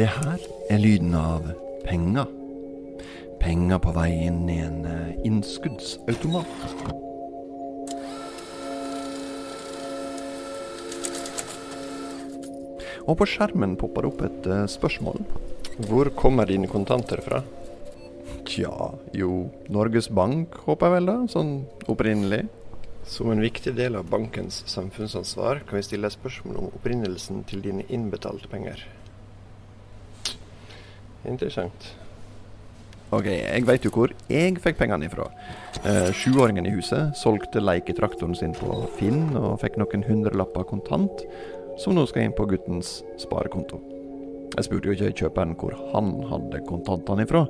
Det her er lyden av penger. Penger på vei inn i en eh, innskuddsautomat. Og på skjermen popper det opp et eh, spørsmål. Hvor kommer dine kontanter fra? Tja, jo, Norges Bank, håper jeg vel da, sånn opprinnelig. Som en viktig del av bankens samfunnsansvar kan vi stille spørsmål om opprinnelsen til dine innbetalte penger. Interessant. Ok, jeg veit jo hvor jeg fikk pengene ifra. Eh, Sjuåringen i huset solgte leketraktoren sin på Finn og fikk noen hundrelapper kontant, som nå skal inn på guttens sparekonto. Jeg spurte jo ikke kjøperen hvor han hadde kontantene ifra,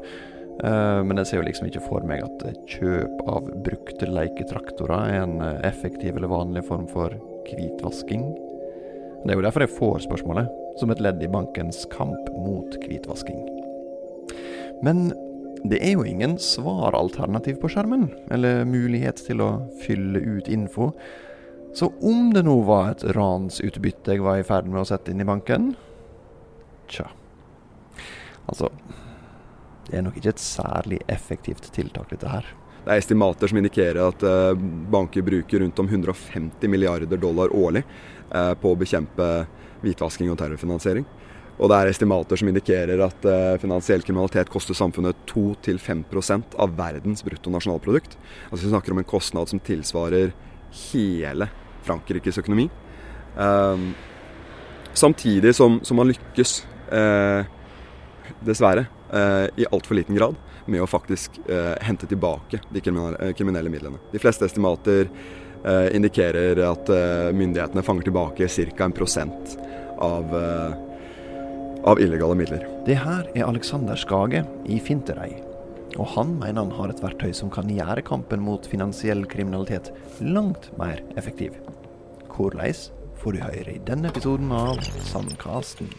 eh, men jeg ser jo liksom ikke for meg at kjøp av brukte leketraktorer er en eh, effektiv eller vanlig form for hvitvasking. Det er jo derfor jeg får spørsmålet, som et ledd i bankens kamp mot hvitvasking. Men det er jo ingen svaralternativ på skjermen, eller mulighet til å fylle ut info. Så om det nå var et ransutbytte jeg var i ferd med å sette inn i banken Tja. Altså Det er nok ikke et særlig effektivt tiltak, dette her. Det er estimater som indikerer at eh, banker bruker rundt om 150 milliarder dollar årlig eh, på å bekjempe hvitvasking og terrorfinansiering. Og det er estimater som indikerer at uh, finansiell kriminalitet koster samfunnet 2-5% av verdens bruttonasjonalprodukt. Altså Vi snakker om en kostnad som tilsvarer hele Frankrikes økonomi. Um, samtidig som, som, man lykkes, uh, dessverre, uh, i altfor liten grad med å faktisk hente tilbake de kriminelle, kriminelle, midlene. De fleste estimater indikerer at myndighetene fanger tilbake ca. en prosent av av illegale midler. Det her er Alexander Skage i Finterøy. Og han mener han har et verktøy som kan gjøre kampen mot finansiell kriminalitet langt mer effektiv. Hvordan får du høre i denne episoden av Sandkasten.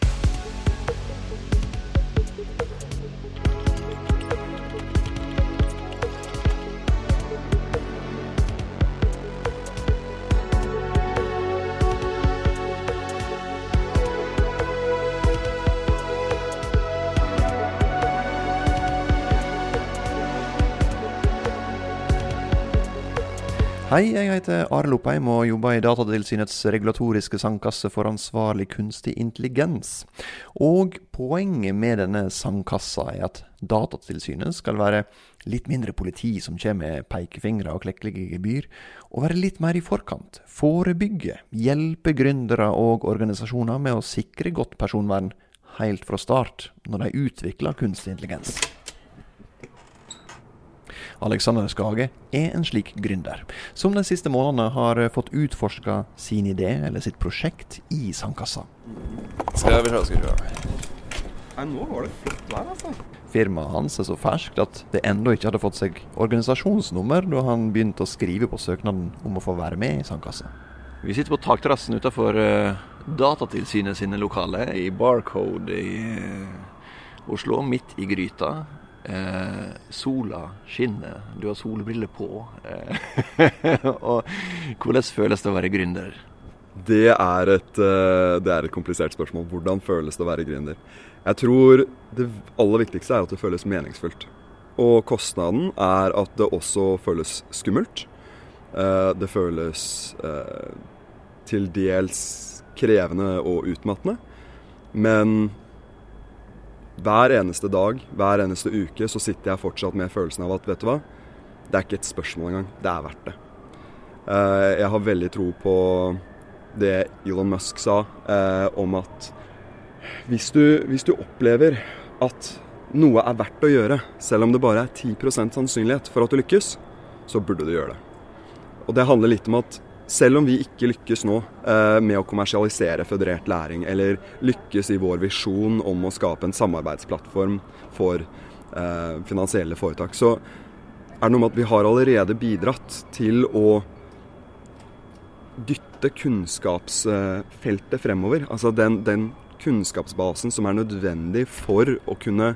Hei, jeg heter Arild Opheim og jobber i Datatilsynets regulatoriske sandkasse for ansvarlig kunstig intelligens. Og poenget med denne sandkassa er at Datatilsynet skal være litt mindre politi som kommer med pekefingre og klekkelige gebyr, og være litt mer i forkant. Forebygge, hjelpe gründere og organisasjoner med å sikre godt personvern helt fra start, når de utvikler kunstig intelligens. Alexander Skage er en slik gründer, som de siste månedene har fått utforska sin idé eller sitt prosjekt i sandkassa. Skal vi se, skal vi se. Nei, nå var det flott vær, altså. Firmaet hans er så ferskt at det ennå ikke hadde fått seg organisasjonsnummer da han begynte å skrive på søknaden om å få være med i sandkassa. Vi sitter på takterrassen utafor uh, Datatilsynet sine lokaler i Barcode i uh, Oslo, midt i gryta. Eh, sola skinner, du har solbriller på. Eh, og hvordan føles det å være gründer? Det er, et, eh, det er et komplisert spørsmål. Hvordan føles det å være gründer? Jeg tror det aller viktigste er at det føles meningsfullt. Og kostnaden er at det også føles skummelt. Eh, det føles eh, til dels krevende og utmattende. Men hver eneste dag, hver eneste uke, så sitter jeg fortsatt med følelsen av at vet du hva, det er ikke et spørsmål engang. Det er verdt det. Eh, jeg har veldig tro på det Elon Musk sa eh, om at hvis du, hvis du opplever at noe er verdt å gjøre, selv om det bare er 10% sannsynlighet for at du lykkes, så burde du gjøre det. Og det handler litt om at selv om vi ikke lykkes nå eh, med å kommersialisere føderert læring, eller lykkes i vår visjon om å skape en samarbeidsplattform for eh, finansielle foretak, så er det noe med at vi har allerede bidratt til å dytte kunnskapsfeltet fremover. Altså den, den kunnskapsbasen som er nødvendig for å kunne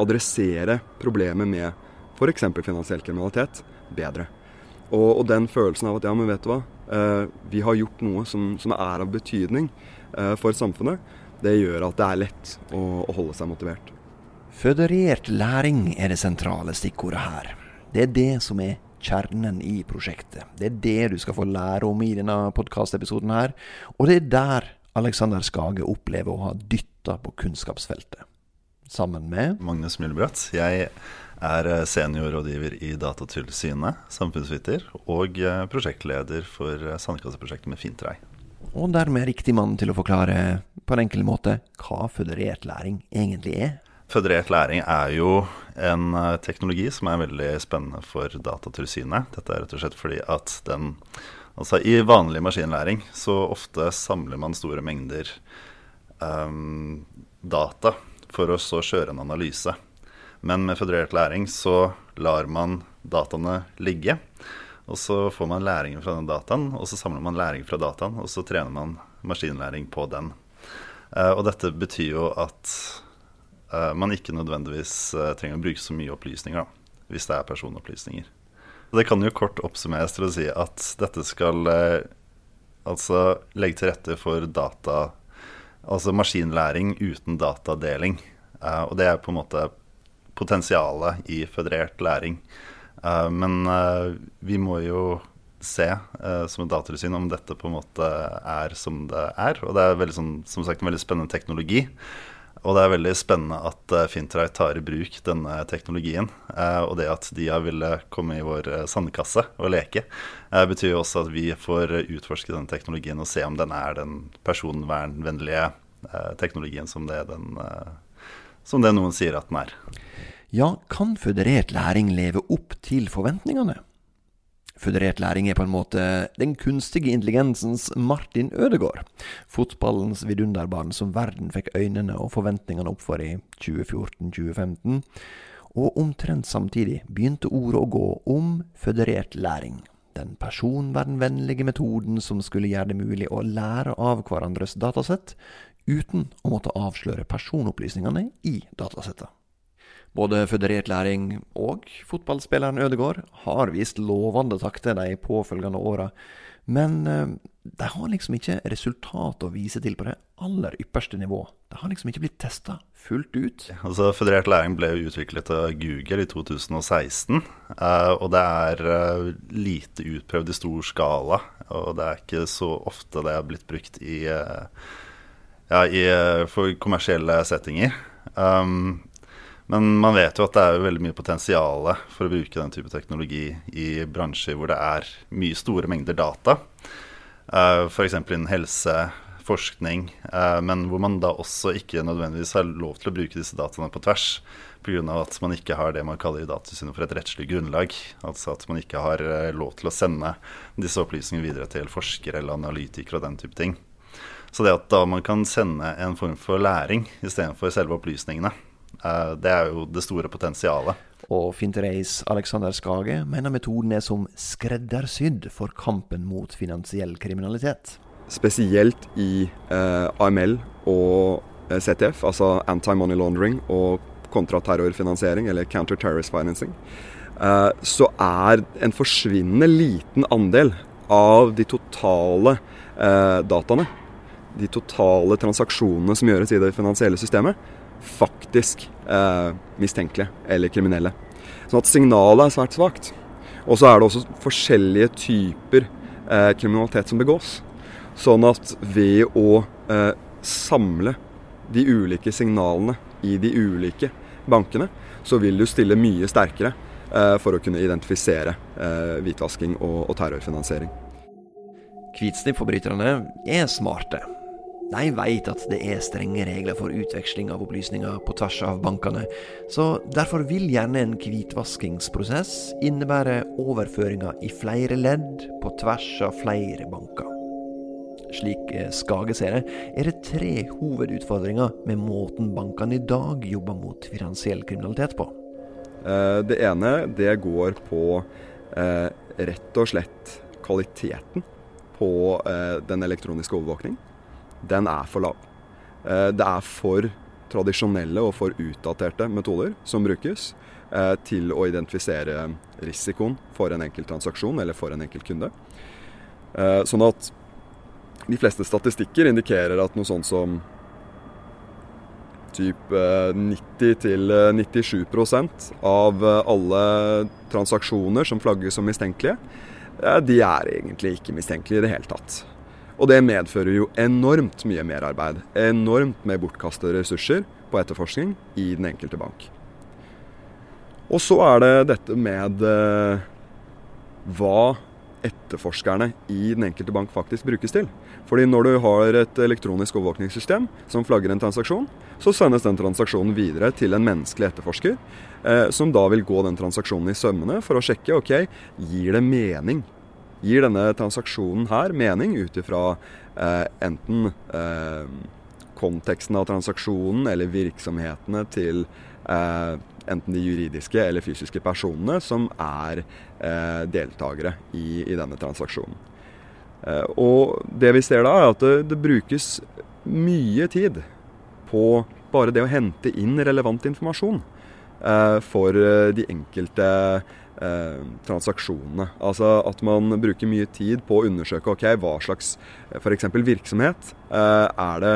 adressere problemet med f.eks. finansiell kriminalitet bedre. Og, og, den følelsen av at ja, men vet du hva, vi har gjort noe som, som er av betydning eh, for samfunnet. Det gjør at det er lett å, å holde seg motivert. Føderert læring er det sentrale stikkordet her. Det er det som er kjernen i prosjektet. Det er det du skal få lære om i denne podkastepisoden her. Og det er der Alexander Skage opplever å ha dytta på kunnskapsfeltet. Sammen med Magnus Myllebratt. Jeg er eh, seniorrådgiver i Datatilsynet, samfunnsviter, og eh, prosjektleder for eh, Sandkasseprosjektet med Fintrei. Og dermed riktig mann til å forklare på en enkel måte hva føderert læring egentlig er. Føderert læring er jo en teknologi som er veldig spennende for Datatilsynet. Dette er rett og slett fordi at den Altså I vanlig maskinlæring så ofte samler man store mengder um, data for å så kjøre en analyse. Men med føderert læring så lar man dataene ligge. Og så får man læringen fra den dataen, og så samler man læring fra dataen, og så trener man maskinlæring på den. Uh, og dette betyr jo at uh, man ikke nødvendigvis uh, trenger å bruke så mye opplysninger, da, hvis det er personopplysninger. Det kan jo kort oppsummeres til å si at dette skal altså legge til rette for data Altså maskinlæring uten datadeling. og det er på en måte potensialet i føderert læring. Uh, men uh, vi må jo se uh, som et datatilsyn om dette på en måte er som det er. Og det er veldig, sånn, som sagt en veldig spennende teknologi. Og det er veldig spennende at uh, tar i bruk denne teknologien. og det at de har ville komme i vår sandkasse og leke, betyr jo også at vi får utforske denne teknologien og se om den er den personvernvennlige teknologien som det, den, som det noen sier at den er. Ja, kan føderert læring leve opp til forventningene? Føderert læring er på en måte den kunstige intelligensens Martin Ødegaard. Fotballens vidunderbarn som verden fikk øynene og forventningene opp for i 2014-2015. Og omtrent samtidig begynte ordet å gå om føderert læring. Den personvernvennlige metoden som skulle gjøre det mulig å lære av hverandres datasett, uten å måtte avsløre personopplysningene i datasettet. Både føderert læring og fotballspilleren Ødegaard har vist lovende takter de påfølgende åra, men eh, de har liksom ikke resultat å vise til på det aller ypperste nivå. De har liksom ikke blitt testa fullt ut. Altså, Føderert læring ble utviklet av Google i 2016. Eh, og det er eh, lite utprøvd i stor skala. Og det er ikke så ofte det er blitt brukt i, ja, i for kommersielle settinger. Um, men man vet jo at det er veldig mye potensial for å bruke den type teknologi i bransjer hvor det er mye store mengder data. Uh, F.eks. innen helse, forskning, uh, men hvor man da også ikke nødvendigvis har lov til å bruke disse dataene på tvers. Pga. at man ikke har det man kaller i Datatilsynet for et rettslig grunnlag. Altså at man ikke har lov til å sende disse opplysningene videre til forskere eller analytikere og den type ting. Så det at da man kan sende en form for læring istedenfor selve opplysningene, Eh, det er jo det store potensialet. Og Fintereis Alexander Skage mener metoden er som skreddersydd for kampen mot finansiell kriminalitet. Spesielt i eh, AML og eh, CTF, altså anti-money laundering og kontraterrorfinansiering, eller counter-terrorist financing, eh, så er en forsvinnende liten andel av de totale eh, dataene, de totale transaksjonene som gjøres i det finansielle systemet, faktisk eh, mistenkelige eller kriminelle. Sånn at signalet er svært svakt. Og så er det også forskjellige typer eh, kriminalitet som begås. Sånn at ved å eh, samle de ulike signalene i de ulike bankene, så vil du stille mye sterkere eh, for å kunne identifisere eh, hvitvasking og, og terrorfinansiering. Hvitsnippforbryterne er smarte. De vet at det er strenge regler for utveksling av opplysninger på tvers av bankene, så derfor vil gjerne en hvitvaskingsprosess innebære overføringer i flere ledd på tvers av flere banker. Slik eh, Skage ser det, er det tre hovedutfordringer med måten bankene i dag jobber mot finansiell kriminalitet på. Eh, det ene det går på eh, rett og slett kvaliteten på den elektroniske overvåkning den er for lav. Eh, det er for tradisjonelle og for utdaterte metoder som brukes eh, til å identifisere risikoen for en enkelt transaksjon eller for en enkelt kunde. Eh, sånn at de fleste statistikker indikerer at noe sånt som typ 90-97% av alle transaksjoner som flagges som mistenkelige, de er egentlig ikke mistenkelige i det hele tatt. Og det medfører jo enormt mye merarbeid. Enormt med bortkastede ressurser på etterforskning i den enkelte bank. Og så er det dette med eh, hva etterforskerne i den enkelte bank faktisk brukes til. Fordi når du har et elektronisk overvåkningssystem som flagger en transaksjon, så sendes den transaksjonen videre til en menneskelig etterforsker, eh, som da vil gå den transaksjonen i sømmene for å sjekke ok, gir det mening Gir denne transaksjonen her mening ut ifra eh, enten eh, konteksten av transaksjonen eller virksomhetene til eh, enten de juridiske eller fysiske personene som er eh, deltakere i, i, denne transaksjonen. Eh, og det vi ser da, er at det, det brukes mye tid på bare det å hente inn relevant informasjon eh, for de enkelte eh, transaksjonene. Altså at man bruker mye tid på å undersøke ok, hva slags eh, f.eks. virksomhet eh, er det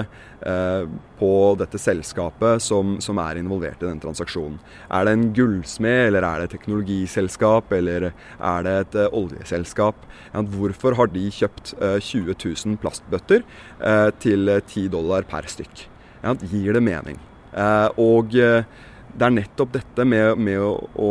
eh, på dette selskapet som, som, er involvert i den transaksjonen. Er det en gullsmed, eller er det et teknologiselskap, eller er det et uh, oljeselskap? Hvorfor har de kjøpt uh, 20 000 plastbøtter til 10 dollar per stykk? Gir det mening? og det er nettopp dette med, med å, å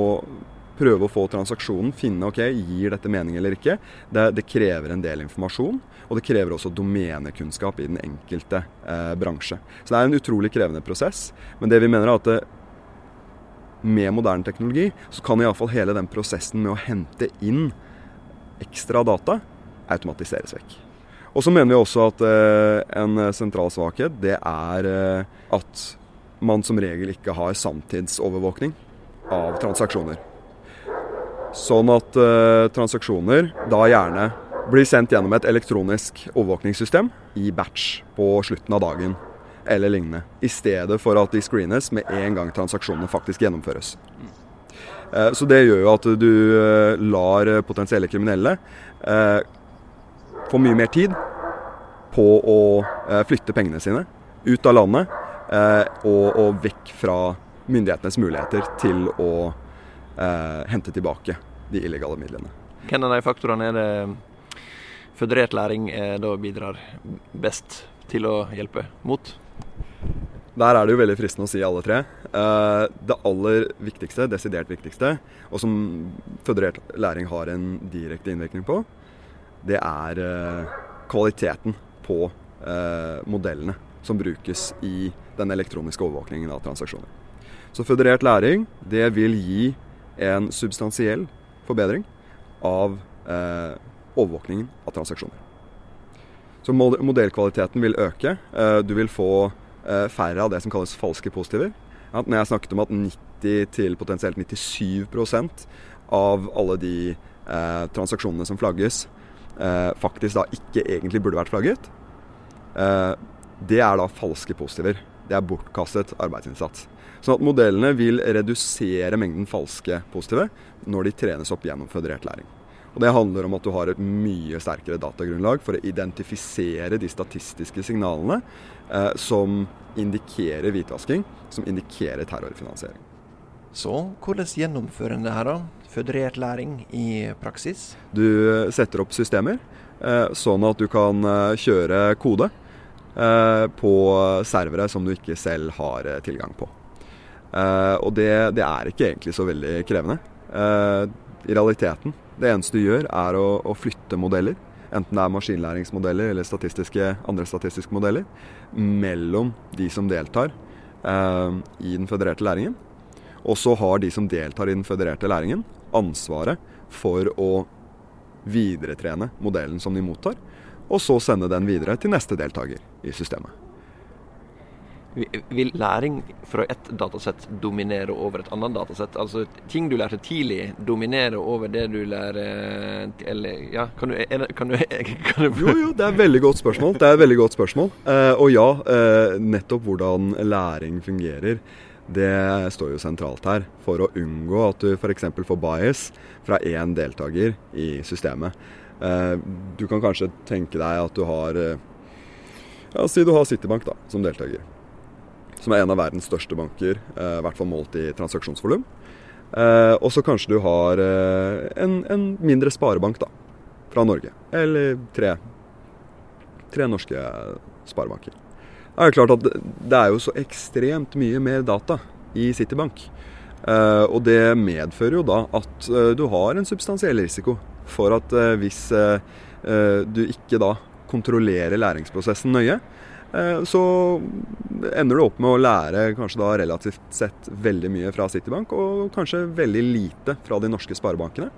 prøve å få transaksjonen, finne ok, gir dette mening eller ikke. Det, det, krever en del informasjon, og det krever også domenekunnskap i den enkelte eh, bransje. Så det er en utrolig krevende prosess. Men det vi mener er at det, med moderne teknologi så kan iallfall hele den prosessen med å hente inn ekstra data automatiseres vekk. Og så mener vi også at eh, en sentral svakhet det er eh, at man som regel ikke har samtidsovervåkning av transaksjoner. Sånn at uh, transaksjoner da gjerne blir sendt gjennom et elektronisk overvåkningssystem i batch på slutten av dagen eller lignende. I stedet for at de screenes med en gang transaksjonene faktisk gjennomføres. Uh, så det gjør jo at du uh, lar potensielle kriminelle få mye mer tid på å flytte pengene sine ut av landet og, og vekk fra myndighetenes muligheter til å eh, hente tilbake de illegale midlene. Hvem av de faktorene er det føderert læring eh, da bidrar best til å hjelpe mot? Der er det jo veldig fristende å si alle tre. Eh, det aller viktigste, desidert viktigste, og som føderert læring har en direkte innvirkning på, det er eh, kvaliteten på eh, modellene som brukes i den elektroniske overvåkningen av transaksjoner. Så føderert læring det vil gi en substansiell forbedring av eh, overvåkningen av transaksjoner. Så modellkvaliteten vil øke. Eh, du vil få eh, færre av det som kalles falske positiver. Når jeg snakket om at 90 til potensielt 97% av alle de eh, transaksjonene som flagges, eh, faktisk da ikke egentlig burde vært flagget, eh, det er da falske positiver. Det er bortkastet arbeidsinnsats. Sånn at modellene vil redusere mengden falske positive når de trenes opp gjennom føderert læring. Og Det handler om at du har et mye sterkere datagrunnlag for å identifisere de statistiske signalene eh, som indikerer hvitvasking, som indikerer terrorfinansiering. Så hvordan gjennomfører en det her, da? Føderert læring i praksis? Du setter opp systemer eh, sånn at du kan eh, kjøre kode eh, på servere som du ikke selv har eh, tilgang på. Uh, og det, det, er ikke egentlig så veldig krevende. Uh, I realiteten, det eneste du gjør, er å, å, flytte modeller, enten det er maskinlæringsmodeller eller statistiske, andre statistiske modeller, mellom de som deltar uh, i den fødererte læringen. Og så har de som deltar i den fødererte læringen, ansvaret for å videretrene modellen som de mottar, og så sende den videre til neste deltaker i systemet. Vil læring fra ett datasett dominere over et annet datasett? Altså ting du lærte tidlig, dominere over det du lærer Eller ja, kan du, kan du, kan du Jo, jo, det er et veldig godt spørsmål. Det er et veldig godt spørsmål. Eh, og ja, eh, nettopp hvordan læring fungerer. Det står jo sentralt her, for å unngå at du f.eks. får bias fra én deltaker i systemet. Eh, du kan kanskje tenke deg at du har Ja, si du har Citibank da, som deltaker. Som er en av verdens største banker, i hvert fall målt i transaksjonsvolum. og så kanskje du har en, en, mindre sparebank da, fra Norge. Eller tre, tre norske sparebanker. Det er klart at det er jo så ekstremt mye mer data i Citibank. Og det medfører jo da at du har en substansiell risiko for at hvis du ikke da kontrollerer læringsprosessen nøye, så ender du opp med å lære kanskje da relativt sett veldig mye fra Citibank, og kanskje veldig lite fra de norske sparebankene.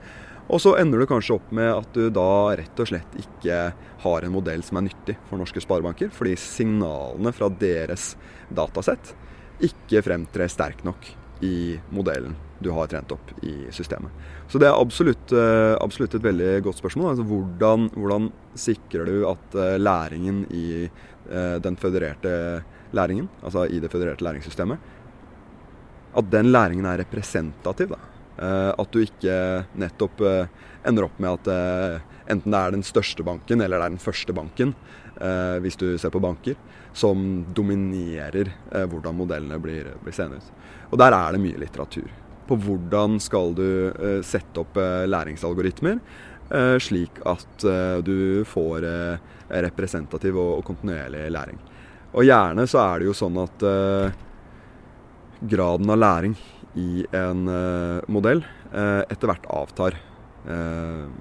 Og så ender du kanskje opp med at du da rett og slett ikke har en modell som er nyttig for norske sparebanker, fordi signalene fra deres datasett ikke fremtrer sterkt nok i modellen du har trent opp i systemet. Så det er absolutt, eh, absolutt et veldig godt spørsmål. Altså hvordan, hvordan, sikrer du at eh, læringen i eh, den fødererte læringen, altså i det fødererte læringssystemet, at den læringen er representativ? da. At du ikke nettopp ender opp med at enten det er den største banken eller det er den første banken, hvis du ser på banker, som dominerer hvordan modellene blir, blir seende ut. Og der er det mye litteratur. På hvordan skal du uh, sette opp uh, læringsalgoritmer uh, slik at du får representativ og, kontinuerlig læring. Og gjerne så er det jo sånn at graden av læring i en modell etter hvert avtar.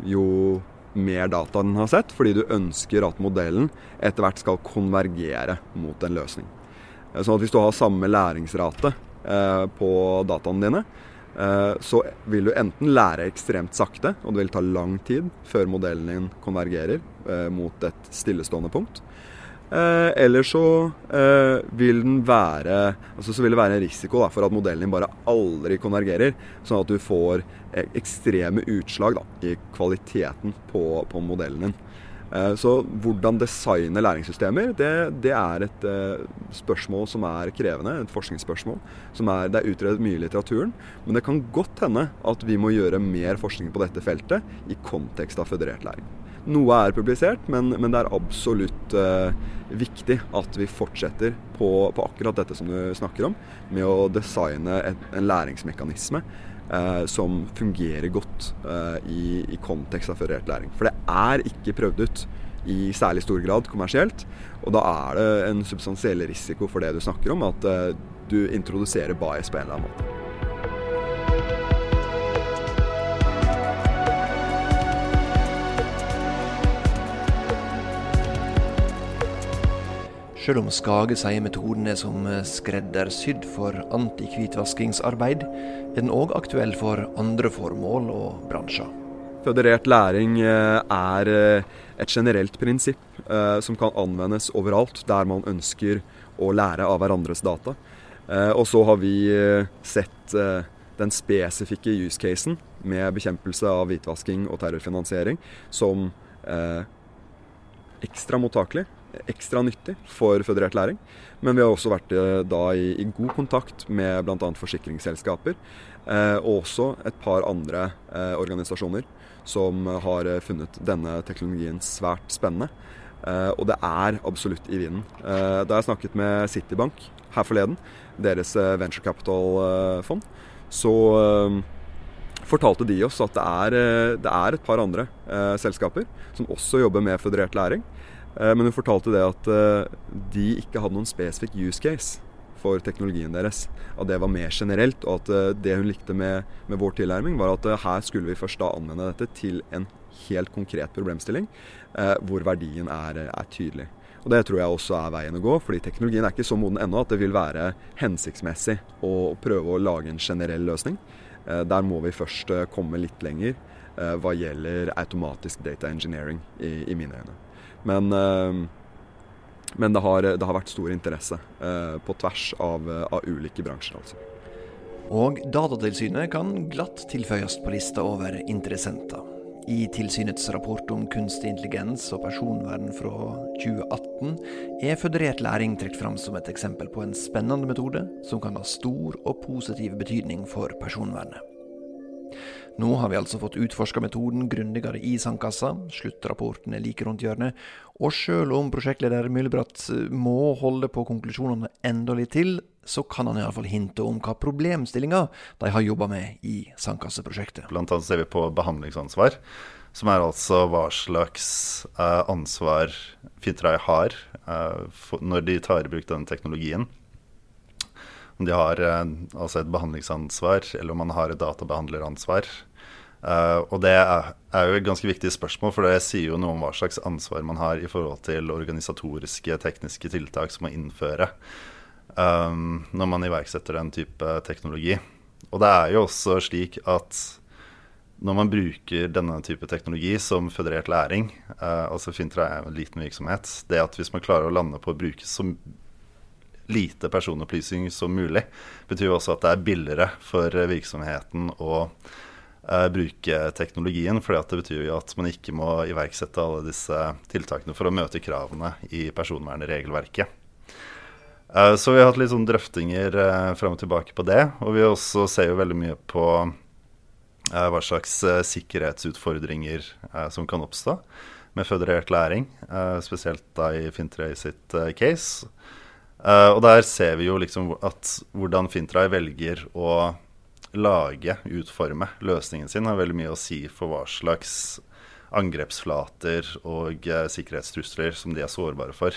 jo mer data den har sett, fordi du ønsker at modellen etter hvert skal konvergere mot en løsning. Sånn at hvis du har samme læringsrate Eh, på dataene dine, eh, så vil du enten lære ekstremt sakte, og det vil ta lang tid før modellen din konvergerer eh, mot et stillestående punkt. eller så vil være altså så vil det være en risiko da, for at modellen din bare aldri konvergerer, sånn at du får ekstreme utslag da, i kvaliteten på, på modellen din. Eh, så hvordan designe læringssystemer, det, det er et uh, spørsmål som er krevende. Et forskningsspørsmål. Som er, det er utredet mye i litteraturen. Men det kan godt hende at vi må gjøre mer forskning på dette feltet i kontekst av føderert læring. Noe er publisert, men, men det er absolutt uh, viktig at vi fortsetter på, på, akkurat dette som du snakker om, med å designe et, en læringsmekanisme eh, som fungerer godt eh, i, i, kontekst av førerert læring. For det er ikke prøvd ut i særlig stor grad kommersielt. Og da er det en substansiell risiko for det du snakker om, at eh, du introduserer bias på en eller annen måte. Selv om Skage sier metoden er som skreddersydd for antihvitvaskingsarbeid, er den òg aktuell for andre formål og bransjer. Føderert læring eh, er eh, et generelt prinsipp eh, som kan anvendes overalt der man ønsker å lære av hverandres data. Og så har vi sett den spesifikke use casen med bekjempelse av hvitvasking og terrorfinansiering som ekstra mottakelig ekstra nyttig for føderert læring. Men vi har også vært eh, da i, i god kontakt med bl.a. forsikringsselskaper. Eh, og også et par andre eh, organisasjoner som har eh, funnet denne teknologien svært spennende. Eh, og det er absolutt i vinden. Eh, da jeg snakket med Citibank her forleden, deres venture capital-fond, så fortalte de oss at det er, det er et par andre selskaper som også jobber med føderert læring. Eh, men hun fortalte det at eh, de ikke hadde noen spesifikk use case for teknologien deres. At det var mer generelt, og at eh, det hun likte med, med vår tilnærming, var at her skulle vi først da anvende dette til en helt konkret problemstilling, hvor verdien er, er tydelig. Og Det tror jeg også er veien å gå, fordi teknologien er ikke så moden ennå at det vil være hensiktsmessig å prøve å lage en generell løsning. Der må vi først komme litt lenger hva gjelder automatisk data engineering, i, i mine øyne. Men, eh, men det, har, det, har, vært stor interesse eh, på tvers av, av ulike bransjer, altså. Og Datatilsynet kan glatt tilføyes på lista over interessenter. I tilsynets rapport om kunstig intelligens og personvern fra 2018 er føderert læring trukket fram som et eksempel på en spennende metode som kan ha stor og positiv betydning for personvernet. Nå har vi altså fått utforska metoden grundigere i sandkassa, sluttrapporten er like rundt hjørnet, og sjøl om prosjektleder Myllebratt må holde på konklusjonene enda litt til, så kan han iallfall hinte om hva problemstillinga de har jobba med i sandkasseprosjektet. Blant annet ser vi på behandlingsansvar, som er altså hva slags eh, ansvar Fintrei har eh, når de tar i bruk denne teknologien. Om de har eh, altså et behandlingsansvar, eller om man har et databehandleransvar. Uh, og det er, jo et ganske viktig spørsmål, for det sier jo noe om hva slags ansvar man har i forhold til organisatoriske, tekniske tiltak som må innføre um, når man iverksetter den type teknologi. Og det er jo også slik at når man bruker denne type teknologi som føderert læring, uh, altså Fintra er en liten virksomhet, det at hvis man klarer å lande på å bruke så lite personopplysning som mulig, betyr jo også at det er billigere for virksomheten å bruke teknologien. For det betyr jo at man ikke må iverksette alle disse tiltakene for å møte kravene i personvernregelverket. Uh, så vi har hatt litt sånn drøftinger uh, fram og tilbake på det. Og vi også ser jo veldig mye på hva slags sikkerhetsutfordringer som kan oppstå med føderert læring. spesielt da i Fintre sitt case. og der ser vi jo liksom at hvordan Fintra velger å lage, utforme løsningen sin, har veldig mye å si for hva slags angrepsflater og eh, sikkerhetstrusler som de er sårbare for.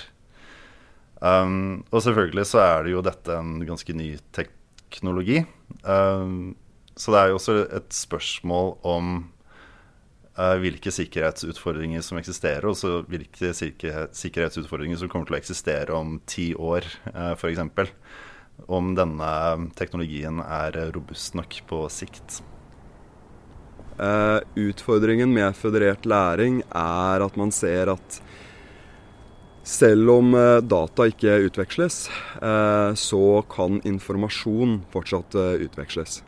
Um, og selvfølgelig så er det jo dette en ganske ny teknologi. Um, så det er jo også et spørsmål om uh, hvilke sikkerhetsutfordringer som eksisterer, og så hvilke sikkerhetsutfordringer som kommer til å eksistere om ti år, uh, f.eks om denne teknologien er robust nok på sikt. Uh, utfordringen med føderert læring er at man ser at selv om uh, data ikke utveksles, uh, så kan informasjon fortsatt utveksles.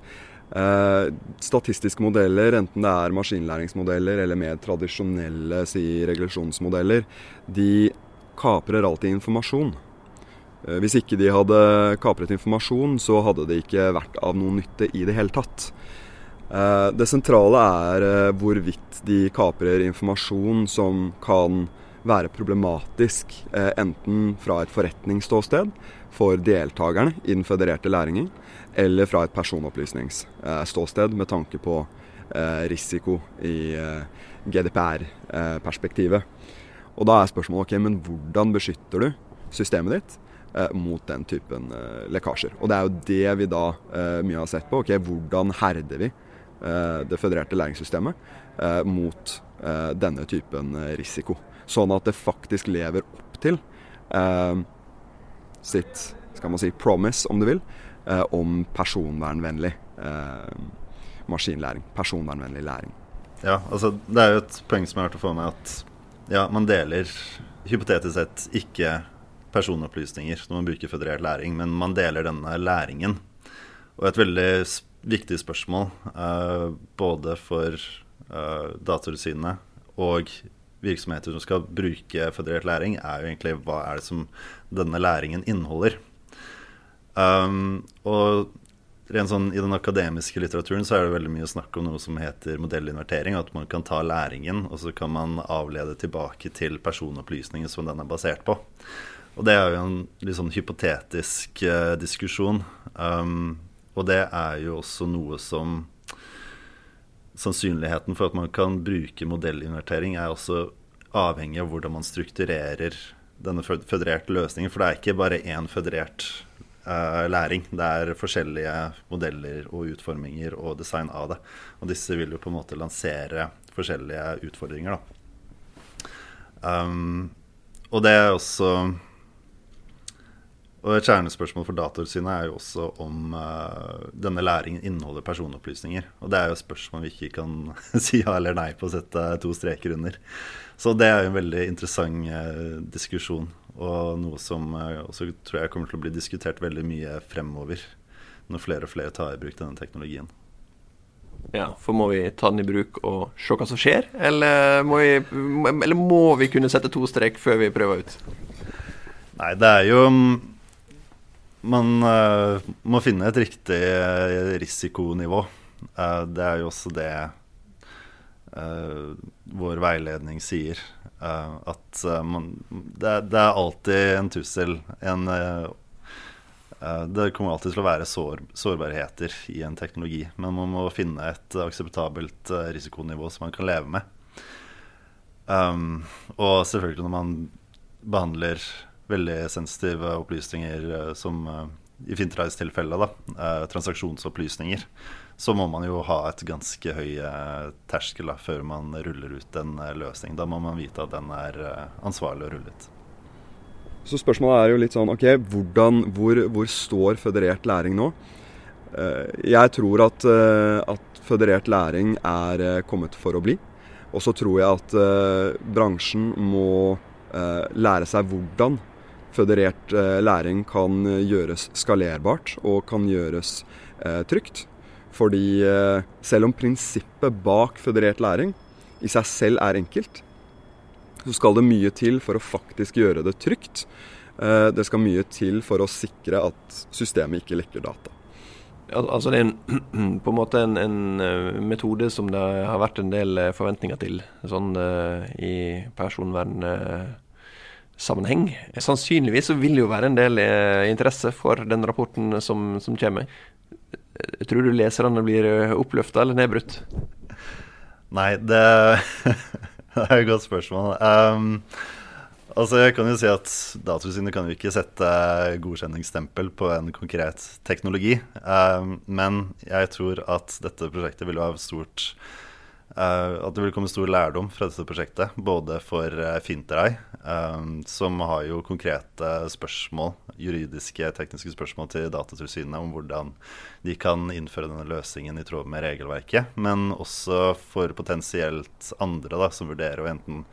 statistiske modeller, enten det er maskinlæringsmodeller eller mer tradisjonelle si, regresjonsmodeller, de kaprer alltid informasjon. Eh, hvis ikke de hadde kapret informasjon, så hadde det ikke vært av noen nytte i det hele tatt. Eh, det sentrale er eh, hvorvidt de kaprer informasjon som kan være problematisk enten fra et forretningsståsted for deltakerne i den fødererte læringen, eller fra et personopplysningsståsted med tanke på risiko i GDPR-perspektivet. Og da er spørsmålet ok, men hvordan beskytter du systemet ditt mot den typen eh, lekkasjer. Og det er jo det vi da eh, mye har sett på. ok, Hvordan herder vi eh, det fødererte læringssystemet eh, mot eh, denne typen risiko? Sånn at det faktisk lever opp til sitt skal man si, promise, om du vil, om personvernvennlig maskinlæring. Personvernvennlig læring. Ja, altså det er jo et poeng som jeg har vært å få med at ja, man deler hypotetisk sett ikke personopplysninger når man bruker føderert læring, men man deler denne læringen. Og et veldig viktig spørsmål uh, både for uh, Datatilsynet og virksomheter som skal bruke føderert læring, er jo egentlig hva er det som denne læringen inneholder. Um, og rent sånn, I den akademiske litteraturen så er det veldig mye snakk om noe som heter modellinvertering. At man kan ta læringen og så kan man avlede tilbake til personopplysninger som den er basert på. Og det er jo en litt sånn hypotetisk eh, diskusjon. Um, og det er jo også noe som Sannsynligheten for at man kan bruke modellinvertering, er også avhengig av hvordan man strukturerer denne fødererte løsningen. For det er ikke bare én føderert uh, læring. Det er forskjellige modeller og utforminger og design av det. Og disse vil jo på en måte lansere forskjellige utfordringer, da. Um, og det er også og Et kjernespørsmål for Datatilsynet er jo også om uh, denne læringen inneholder personopplysninger. Og Det er jo et spørsmål vi ikke kan si ja eller nei på å sette to streker under. Så det er jo en veldig interessant uh, diskusjon, og noe som uh, også tror jeg kommer til å bli diskutert veldig mye fremover. Når flere og flere tar i bruk denne teknologien. Ja, for må vi ta den i bruk og se hva som skjer, eller må vi, eller må vi kunne sette to strek før vi prøver ut? Nei, det er jo man uh, må finne et riktig uh, risikonivå. Uh, det er jo også det vår veiledning sier. at man, det, det, er alltid en tussel, en Eh, det kommer alltid til å være sår, sårbarheter i en teknologi, men man må finne et akseptabelt eh, risikonivå som man kan leve med. Um, og selvfølgelig når man behandler veldig sensitive opplysninger uh, som uh, i Fintrays tilfelle, da, uh, transaksjonsopplysninger, så må man jo ha et ganske høy terskel da, før man ruller ut en løsning. Da må man vite at den er ansvarlig å rulle ut. Så spørsmålet er jo litt sånn OK, hvordan, hvor, hvor står føderert læring nå? Eh, jeg tror at, eh, at føderert læring er eh, kommet for å bli. Og så tror jeg at bransjen må lære seg hvordan føderert læring kan gjøres skalerbart og kan gjøres trygt. Fordi selv om prinsippet bak føderert læring i seg selv er enkelt, så skal det mye til for å faktisk gjøre det trygt. Eh, det skal mye til for å sikre at systemet ikke lekker data. Altså Det er en, på en måte en, en, eh, metode som det har vært en del eh, forventninger til sånn i personvernsammenheng. Sannsynligvis så vil det jo være en del interesse for den rapporten som, som kommer. Tror du leserne blir oppløfta eller nedbrutt? Nei, det Det er et godt spørsmål. Um, altså jeg kan jo si at Datatilsynet kan jo ikke sette godkjenningsstempel på en konkret teknologi. Um, men jeg tror at dette prosjektet vil ha stort uh, At det vil komme stor lærdom fra dette prosjektet. Både for Finterei, som har jo konkrete spørsmål, juridiske, tekniske spørsmål til Datatilsynet om hvordan de kan innføre denne løsningen i tråd med regelverket. Men også for potensielt andre da, som vurderer å enten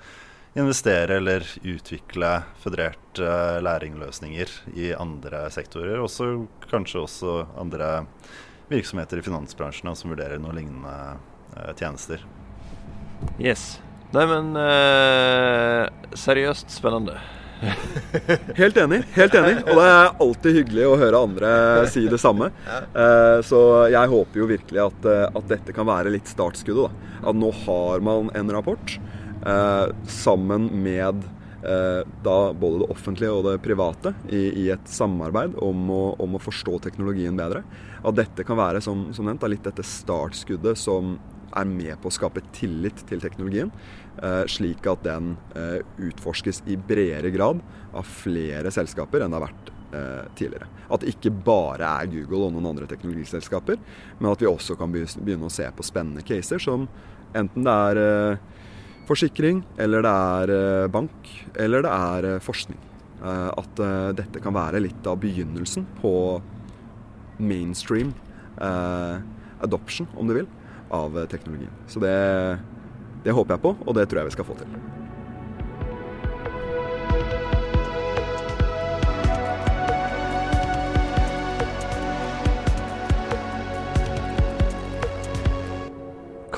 investere eller utvikle fødererte uh, læringløsninger i andre sektorer. Også kanskje også andre virksomheter i finansbransjen som vurderer noen lignende uh, tjenester. Yes. Nei, men uh, seriøst spennende. helt enig. helt enig Og det er alltid hyggelig å høre andre si det samme. Uh, så jeg håper jo virkelig at, uh, at, dette kan være litt startskuddet. da. At nå har man en rapport uh, sammen med da både det offentlige og det private i, i et samarbeid om å, om å, forstå teknologien bedre. At dette kan være som, som nevnt, litt dette startskuddet som er med på å skape tillit til teknologien, eh, slik at den eh, utforskes i bredere grad av flere selskaper enn det har vært eh, tidligere. At det ikke bare er Google og noen andre teknologiselskaper, men at vi også kan begynne å se på spennende caser som enten det er forsikring, eller det er bank, eller det er forskning. At dette kan være litt av begynnelsen på mainstream adoption, om du vil av eh, teknologien. Så det, det håper jeg på, og det tror jeg vi skal få til.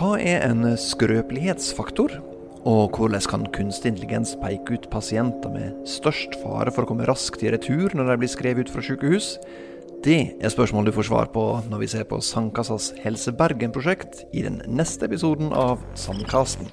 Hva er en skrøpelighetsfaktor? Og hvordan kan kunstig intelligens peke ut pasienter med størst fare for å komme raskt i retur når de blir skrevet ut fra sykehus? Det er spørsmål du får svar på når vi ser på Sandkassas Helse Bergen-prosjekt i den neste episoden av Sandkasten.